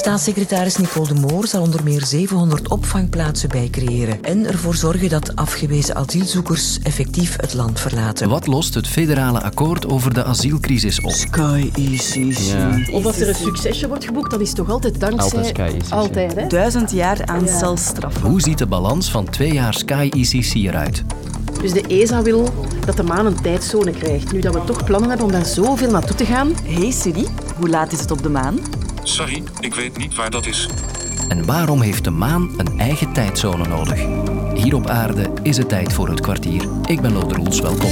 Staatssecretaris Nicole de Moor zal onder meer 700 opvangplaatsen bijcreëren en ervoor zorgen dat afgewezen asielzoekers effectief het land verlaten. Wat lost het federale akkoord over de asielcrisis op? Sky ICC. Ja. Of als er een succesje wordt geboekt, dan is toch altijd dankzij... Altijd Sky ICC. Altijd, hè? Duizend jaar aan ja. celstraf. Hoe ziet de balans van twee jaar Sky ICC eruit? Dus de ESA wil dat de maan een tijdzone krijgt. Nu dat we toch plannen hebben om daar zoveel naartoe te gaan. Hey Siri, hoe laat is het op de maan? Sorry, ik weet niet waar dat is. En waarom heeft de maan een eigen tijdzone nodig? Hier op aarde is het tijd voor het kwartier. Ik ben Lode Roels, welkom.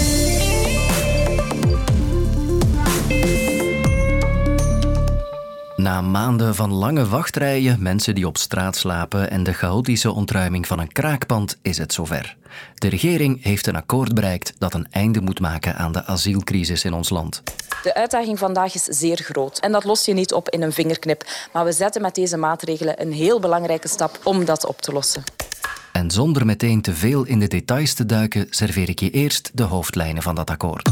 Na maanden van lange wachtrijen, mensen die op straat slapen en de chaotische ontruiming van een kraakpand is het zover. De regering heeft een akkoord bereikt dat een einde moet maken aan de asielcrisis in ons land. De uitdaging vandaag is zeer groot en dat los je niet op in een vingerknip. Maar we zetten met deze maatregelen een heel belangrijke stap om dat op te lossen. En zonder meteen te veel in de details te duiken, serveer ik je eerst de hoofdlijnen van dat akkoord.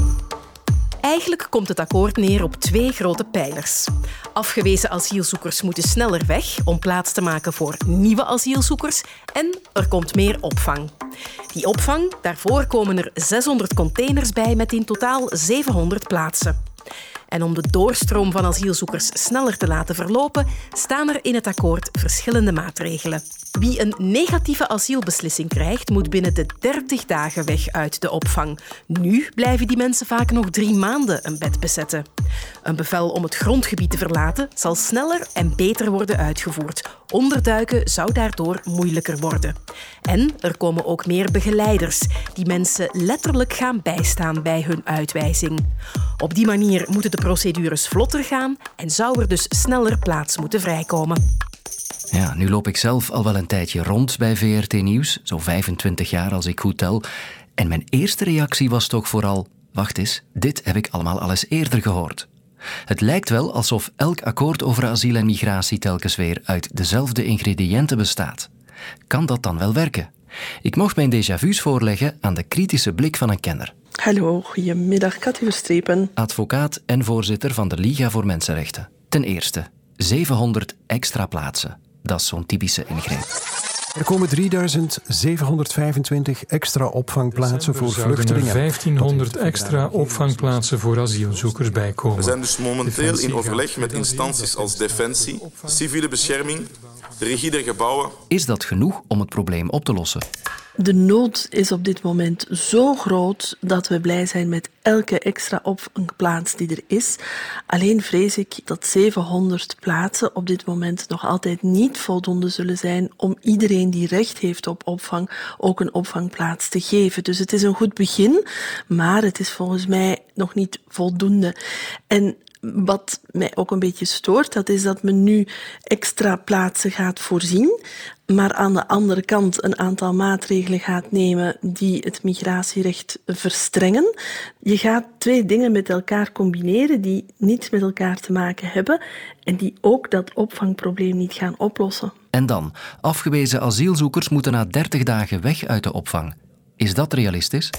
Eigenlijk komt het akkoord neer op twee grote pijlers. Afgewezen asielzoekers moeten sneller weg om plaats te maken voor nieuwe asielzoekers en er komt meer opvang. Die opvang, daarvoor komen er 600 containers bij met in totaal 700 plaatsen. En om de doorstroom van asielzoekers sneller te laten verlopen, staan er in het akkoord verschillende maatregelen. Wie een negatieve asielbeslissing krijgt, moet binnen de 30 dagen weg uit de opvang. Nu blijven die mensen vaak nog drie maanden een bed bezetten. Een bevel om het grondgebied te verlaten zal sneller en beter worden uitgevoerd. Onderduiken zou daardoor moeilijker worden. En er komen ook meer begeleiders die mensen letterlijk gaan bijstaan bij hun uitwijzing. Op die manier moeten de procedures vlotter gaan en zou er dus sneller plaats moeten vrijkomen. Ja, nu loop ik zelf al wel een tijdje rond bij VRT Nieuws, zo 25 jaar als ik goed tel. En mijn eerste reactie was toch vooral: wacht eens, dit heb ik allemaal al eens eerder gehoord. Het lijkt wel alsof elk akkoord over asiel en migratie telkens weer uit dezelfde ingrediënten bestaat. Kan dat dan wel werken? Ik mocht mijn déjà vu's voorleggen aan de kritische blik van een kenner. Hallo, goedemiddag, Katja Verstrepen. Advocaat en voorzitter van de Liga voor Mensenrechten. Ten eerste, 700 extra plaatsen. Dat is zo'n typische ingreep. Er komen 3725 extra opvangplaatsen voor vluchtelingen. 1500 extra opvangplaatsen voor asielzoekers bijkomen. We zijn dus momenteel in overleg met instanties als Defensie, civiele bescherming, de regie der gebouwen. Is dat genoeg om het probleem op te lossen? De nood is op dit moment zo groot dat we blij zijn met elke extra opvangplaats die er is. Alleen vrees ik dat 700 plaatsen op dit moment nog altijd niet voldoende zullen zijn om iedereen die recht heeft op opvang ook een opvangplaats te geven. Dus het is een goed begin, maar het is volgens mij nog niet voldoende. En wat mij ook een beetje stoort, dat is dat men nu extra plaatsen gaat voorzien, maar aan de andere kant een aantal maatregelen gaat nemen die het migratierecht verstrengen. Je gaat twee dingen met elkaar combineren die niets met elkaar te maken hebben en die ook dat opvangprobleem niet gaan oplossen. En dan, afgewezen asielzoekers moeten na 30 dagen weg uit de opvang. Is dat realistisch?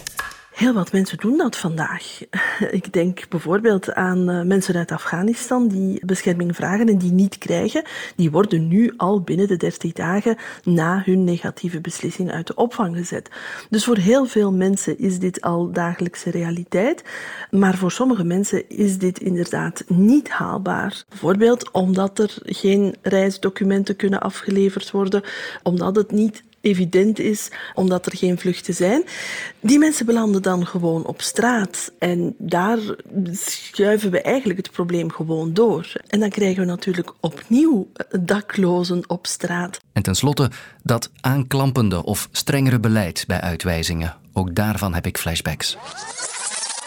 Heel wat mensen doen dat vandaag. Ik denk bijvoorbeeld aan eh, mensen uit Afghanistan die bescherming vragen en die niet krijgen. Die worden nu al binnen de 30 dagen na hun negatieve beslissing uit de opvang gezet. Dus voor heel veel mensen is dit al dagelijkse realiteit. Maar voor sommige mensen is dit inderdaad niet haalbaar. Bijvoorbeeld omdat er geen reisdocumenten kunnen afgeleverd worden, omdat het niet evident is, omdat er geen vluchten zijn. Die mensen belanden dan gewoon op straat. En daar schuiven we eigenlijk het probleem gewoon door. En dan krijgen we natuurlijk opnieuw daklozen op straat. En tenslotte dat aanklampende of strengere beleid bij uitwijzingen. Ook daarvan heb ik flashbacks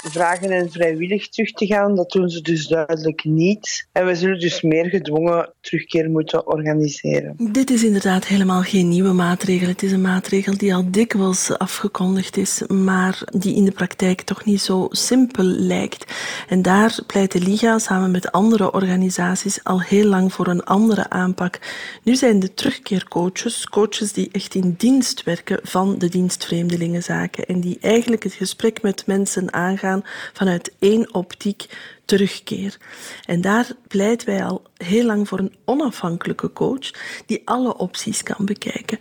vragen hen vrijwillig terug te gaan. Dat doen ze dus duidelijk niet. En we zullen dus meer gedwongen terugkeer moeten organiseren. Dit is inderdaad helemaal geen nieuwe maatregel. Het is een maatregel die al dikwijls afgekondigd is, maar die in de praktijk toch niet zo simpel lijkt. En daar pleit de Liga samen met andere organisaties al heel lang voor een andere aanpak. Nu zijn de terugkeercoaches, coaches die echt in dienst werken van de dienst Vreemdelingenzaken en die eigenlijk het gesprek met mensen aangaan vanuit één optiek terugkeer. En daar pleiten wij al heel lang voor een onafhankelijke coach die alle opties kan bekijken.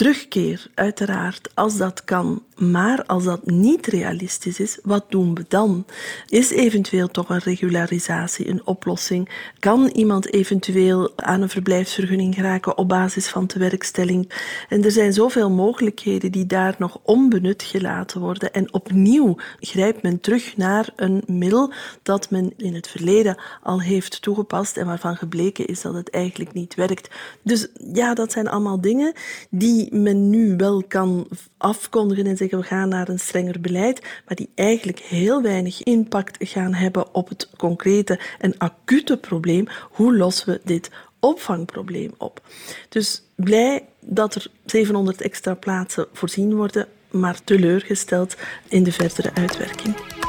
Terugkeer, uiteraard, als dat kan. Maar als dat niet realistisch is, wat doen we dan? Is eventueel toch een regularisatie een oplossing? Kan iemand eventueel aan een verblijfsvergunning geraken op basis van tewerkstelling? En er zijn zoveel mogelijkheden die daar nog onbenut gelaten worden. En opnieuw grijpt men terug naar een middel dat men in het verleden al heeft toegepast en waarvan gebleken is dat het eigenlijk niet werkt. Dus ja, dat zijn allemaal dingen die men nu wel kan afkondigen en zeggen we gaan naar een strenger beleid, maar die eigenlijk heel weinig impact gaan hebben op het concrete en acute probleem. Hoe lossen we dit opvangprobleem op? Dus blij dat er 700 extra plaatsen voorzien worden, maar teleurgesteld in de verdere uitwerking.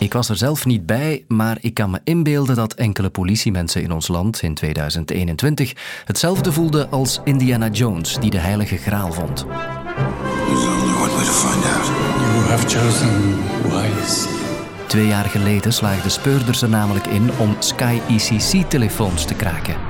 Ik was er zelf niet bij, maar ik kan me inbeelden dat enkele politiemensen in ons land in 2021 hetzelfde voelden als Indiana Jones, die de heilige graal vond. Twee jaar geleden slaagden speurders er namelijk in om Sky ECC-telefoons te kraken.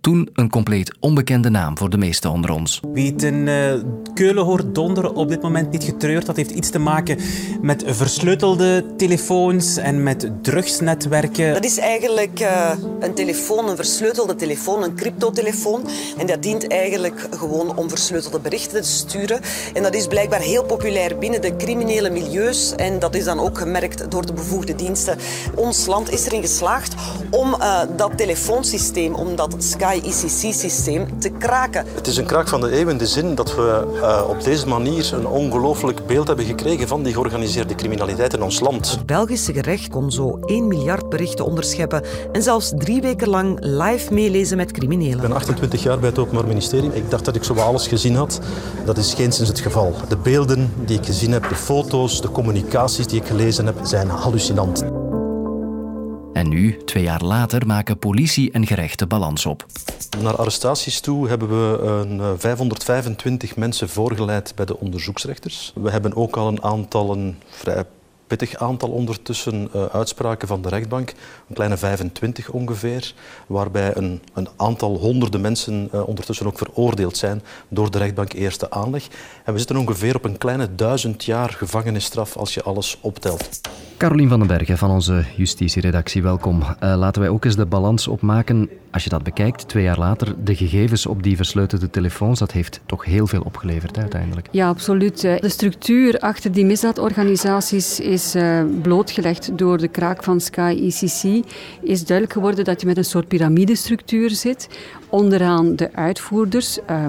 Toen een compleet onbekende naam voor de meesten onder ons. Wie het in uh, Keulen hoort donderen, op dit moment niet getreurd. Dat heeft iets te maken met versleutelde telefoons en met drugsnetwerken. Dat is eigenlijk uh, een telefoon, een versleutelde telefoon, een cryptotelefoon. En dat dient eigenlijk gewoon om versleutelde berichten te sturen. En dat is blijkbaar heel populair binnen de criminele milieus. En dat is dan ook gemerkt door de bevoegde diensten. Ons land is erin geslaagd om uh, dat telefoonsysteem, om dat Te kraken. Het is een kraak van de eeuw in de zin dat we uh, op deze manier een ongelooflijk beeld hebben gekregen van die georganiseerde criminaliteit in ons land. Het Belgische gerecht kon zo 1 miljard berichten onderscheppen en zelfs drie weken lang live meelezen met criminelen. Ik ben 28 jaar bij het Openbaar Ministerie. Ik dacht dat ik zo alles gezien had. Dat is geen sinds het geval. De beelden die ik gezien heb, de foto's, de communicaties die ik gelezen heb, zijn hallucinant. En nu, twee jaar later, maken politie en gerechten balans op. Naar arrestaties toe hebben we een 525 mensen voorgeleid bij de onderzoeksrechters. We hebben ook al een aantal vrij pittig aantal ondertussen uh, uitspraken van de rechtbank, een kleine 25 ongeveer, waarbij een, een aantal honderden mensen uh, ondertussen ook veroordeeld zijn door de rechtbank eerste aanleg. En we zitten ongeveer op een kleine duizend jaar gevangenisstraf als je alles optelt. Carolien van den Bergen van onze justitieredactie, welkom. Uh, laten wij ook eens de balans opmaken. Als je dat bekijkt, twee jaar later, de gegevens op die versleutelde telefoons, dat heeft toch heel veel opgeleverd hè, uiteindelijk. Ja, absoluut. De structuur achter die misdaadorganisaties is uh, blootgelegd door de kraak van Sky ECC. Is duidelijk geworden dat je met een soort piramidestructuur zit. Onderaan de uitvoerders, uh,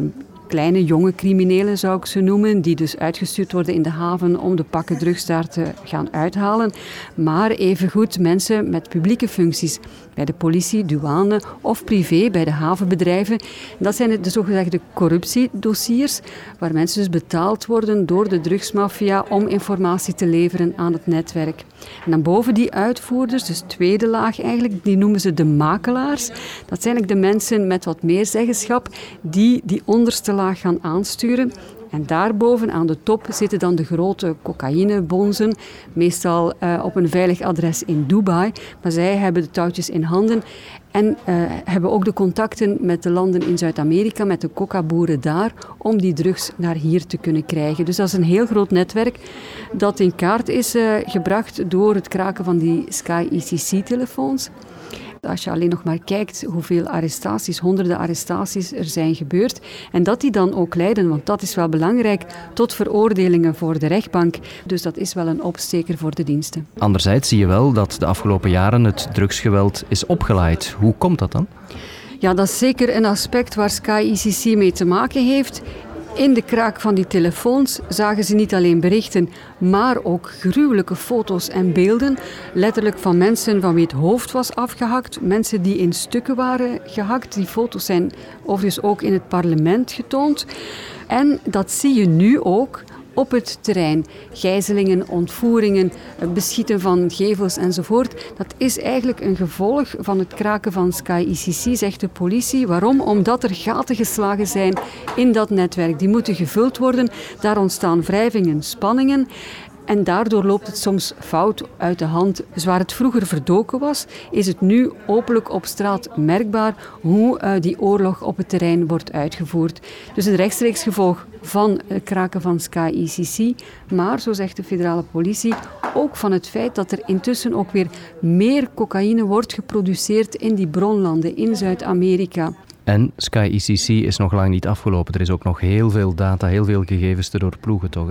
kleine jonge criminelen zou ik ze noemen, die dus uitgestuurd worden in de haven om de pakken drugs daar te gaan uithalen. Maar evengoed mensen met publieke functies, bij de politie, douane of privé, bij de havenbedrijven. Dat zijn de zogezegde corruptiedossiers, waar mensen dus betaald worden door de drugsmafia om informatie te leveren aan het netwerk. En dan boven die uitvoerders, dus tweede laag eigenlijk, die noemen ze de makelaars. Dat zijn eigenlijk de mensen met wat meer zeggenschap die die onderste gaan aansturen. En daarboven aan de top zitten dan de grote cocaïnebonzen, meestal uh, op een veilig adres in Dubai. Maar zij hebben de touwtjes in handen en uh, hebben ook de contacten met de landen in Zuid-Amerika, met de coca-boeren daar, om die drugs naar hier te kunnen krijgen. Dus dat is een heel groot netwerk dat in kaart is uh, gebracht door het kraken van die Sky ECC-telefoons. Als je alleen nog maar kijkt hoeveel arrestaties, honderden arrestaties er zijn gebeurd. En dat die dan ook leiden, want dat is wel belangrijk, tot veroordelingen voor de rechtbank. Dus dat is wel een opsteker voor de diensten. Anderzijds zie je wel dat de afgelopen jaren het drugsgeweld is opgeleid. Hoe komt dat dan? Ja, dat is zeker een aspect waar Sky ICC mee te maken heeft. In de kraak van die telefoons zagen ze niet alleen berichten, maar ook gruwelijke foto's en beelden. Letterlijk van mensen van wie het hoofd was afgehakt, mensen die in stukken waren gehakt. Die foto's zijn overigens ook in het parlement getoond. En dat zie je nu ook op het terrein. Gijzelingen, ontvoeringen, beschieten van gevels enzovoort. Dat is eigenlijk een gevolg van het kraken van Sky ICC, zegt de politie. Waarom? Omdat er gaten geslagen zijn in dat netwerk. Die moeten gevuld worden. Daar ontstaan wrijvingen, spanningen. En daardoor loopt het soms fout uit de hand. Dus waar het vroeger verdoken was, is het nu openlijk op straat merkbaar hoe uh, die oorlog op het terrein wordt uitgevoerd. Dus een rechtstreeks gevolg van het kraken van Sky maar, zo zegt de federale politie, ook van het feit dat er intussen ook weer meer cocaïne wordt geproduceerd in die bronlanden in Zuid-Amerika. En Sky is nog lang niet afgelopen. Er is ook nog heel veel data, heel veel gegevens te doorploegen, toch?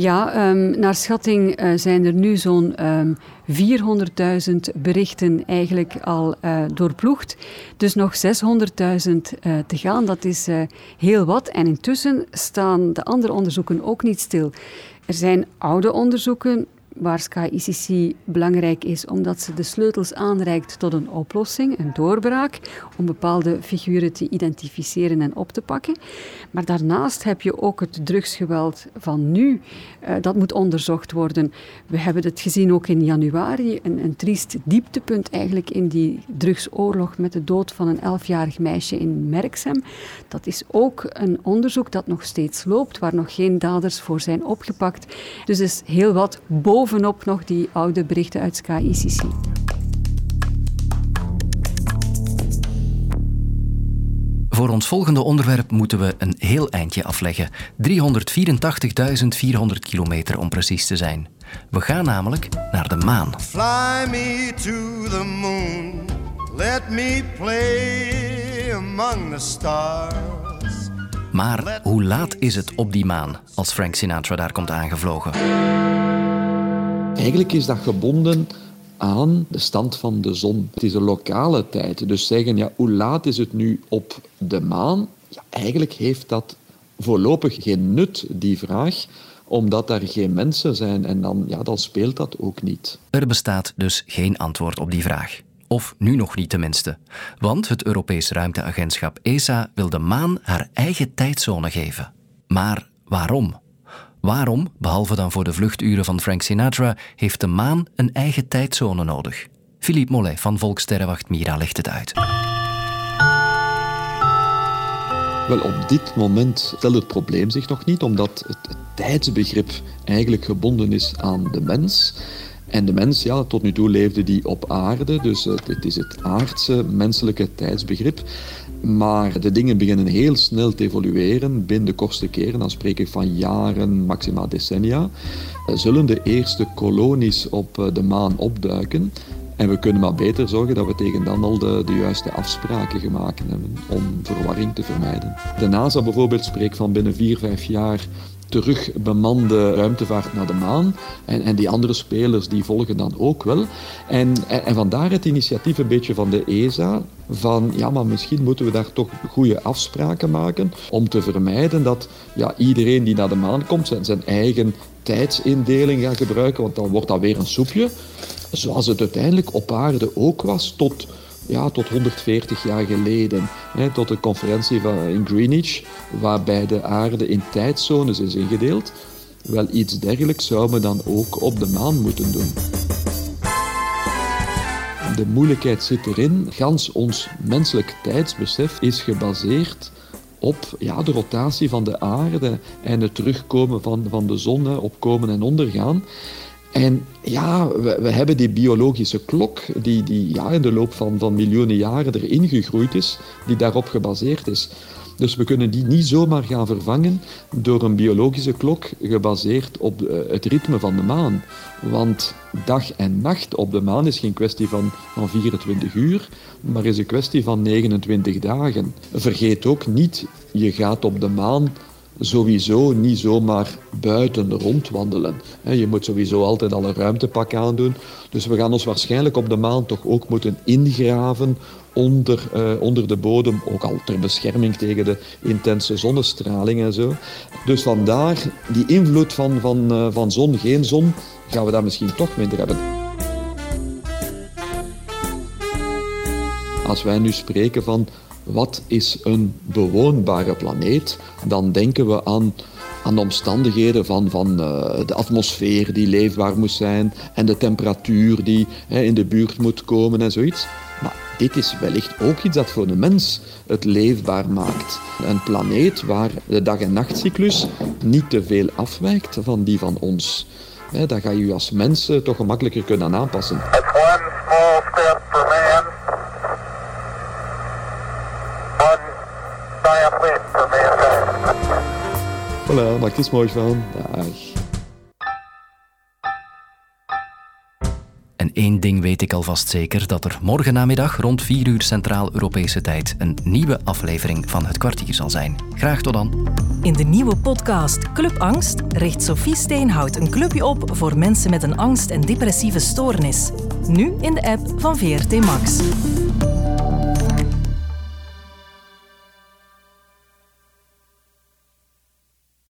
Ja, um, naar schatting uh, zijn er nu zo'n um, ehm, 400.000 berichten eigenlijk al uh, doorploegd. Dus nog 600.000 uh, te gaan. Dat is heel wat. En intussen staan de andere onderzoeken ook niet stil. Er zijn oude onderzoeken waar Sky ICC belangrijk is omdat ze de sleutels aanreikt tot een oplossing, een doorbraak, om bepaalde figuren te identificeren en op te pakken. Maar daarnaast heb je ook het drugsgeweld van nu. Uh, dat moet onderzocht worden. We hebben het gezien ook in januari, een, een triest dieptepunt eigenlijk in die drugsoorlog met de dood van een elfjarig meisje in Merksem. Dat is ook een onderzoek dat nog steeds loopt, waar nog geen daders voor zijn opgepakt. Dus er is heel wat boven bovenop nog die oude berichten uit Sky ICC. Voor ons volgende onderwerp moeten we een heel eindje afleggen. 384.400 kilometer om precies te zijn. We gaan namelijk naar de maan. Fly me to the moon. Let me play among the stars. Maar hoe laat is het op die maan als Frank Sinatra daar komt aangevlogen? Eigenlijk is dat gebonden aan de stand van de zon. Het is een lokale tijd. Dus zeggen, ja, hoe laat is het nu op de maan? Ja, eigenlijk heeft dat voorlopig geen nut, die vraag omdat daar geen mensen zijn en dan, ja, dan speelt dat ook niet. Er bestaat dus geen antwoord op die vraag. Of nu nog niet tenminste. Want het Europees Ruimteagentschap ESA wil de maan haar eigen tijdzone geven. Maar waarom? Waarom, behalve dan voor de vluchturen van Frank Sinatra, heeft de maan een eigen tijdzone nodig? Philippe Mollet van Volkssterrenwacht Mira legt het uit. Wel, op dit moment stelt het probleem zich nog niet, omdat het tijdsbegrip eigenlijk gebonden is aan de mens. En de mens, ja, tot nu toe leefde die op aarde, dus het is het aardse menselijke tijdsbegrip. Maar de dingen beginnen heel snel te evolueren binnen de kortste keren. Dan spreek ik van jaren, maximaal decennia. Eh, zullen de eerste kolonies op eh, de maan opduiken? En we kunnen maar beter zorgen dat we tegen dan al de, de juiste afspraken gemaakt hebben om verwarring te vermijden. De NASA bijvoorbeeld spreekt van binnen vier, vijf jaar terug bemande ruimtevaart naar de maan. En, en die andere spelers die volgen dan ook wel. En, en, en vandaar het initiatief een beetje van de ESA. Van ja, maar misschien moeten we daar toch goede afspraken maken. Om te vermijden dat ja, iedereen die naar de maan komt zijn, zijn eigen tijdsindeling gaat gebruiken. Want dan wordt dat weer een soepje. Zoals het uiteindelijk op aarde ook was tot ja, tot 140 jaar geleden, hè, tot de conferentie van, in Greenwich, waarbij de aarde in tijdzones is ingedeeld. Wel iets dergelijks zouden we dan ook op de maan moeten doen. De moeilijkheid zit erin, gans ons menselijk tijdsbesef is gebaseerd op ja, de rotatie van de aarde en het terugkomen van, van de zon, opkomen en ondergaan. En ja, we, hebben die biologische klok die, die ja, in de loop van, van miljoenen jaren erin gegroeid is, die daarop gebaseerd is. Dus we kunnen die niet zomaar gaan vervangen door een biologische klok gebaseerd op eh, het ritme van de maan. Want dag en nacht op de maan is geen kwestie van, van 24 uur, maar is een kwestie van 29 dagen. Vergeet ook niet, je gaat op de maan sowieso niet zomaar buiten rondwandelen. Je moet sowieso altijd al een ruimtepak aandoen. Dus we gaan ons waarschijnlijk op de maan toch ook moeten ingraven onder, uh, onder de bodem, ook al ter bescherming tegen de intense zonnestraling en zo. Dus vandaar die invloed van, van, uh, van zon, geen zon, gaan we dat misschien toch minder hebben. Als wij nu spreken van wat is een bewoonbare planeet, dan denken we aan, aan de omstandigheden van, van uh, de atmosfeer die leefbaar moet zijn en de temperatuur die hè, in de buurt moet komen en zoiets. Maar dit is wellicht ook iets dat voor de mens het leefbaar maakt. Een planeet waar de dag- en nachtcyclus niet te veel afwijkt van die van ons. Daar ga je je als mens toch gemakkelijker kunnen aanpassen. Voilà, maak er mooi van. Dag. En één ding weet ik alvast zeker: dat er morgen namiddag rond 4 uur Centraal-Europese tijd een nieuwe aflevering van Het Kwartier zal zijn. Graag tot dan. In de nieuwe podcast Club Angst richt Sophie Steenhout een clubje op voor mensen met een angst- en depressieve stoornis. Nu in de app van VRT Max.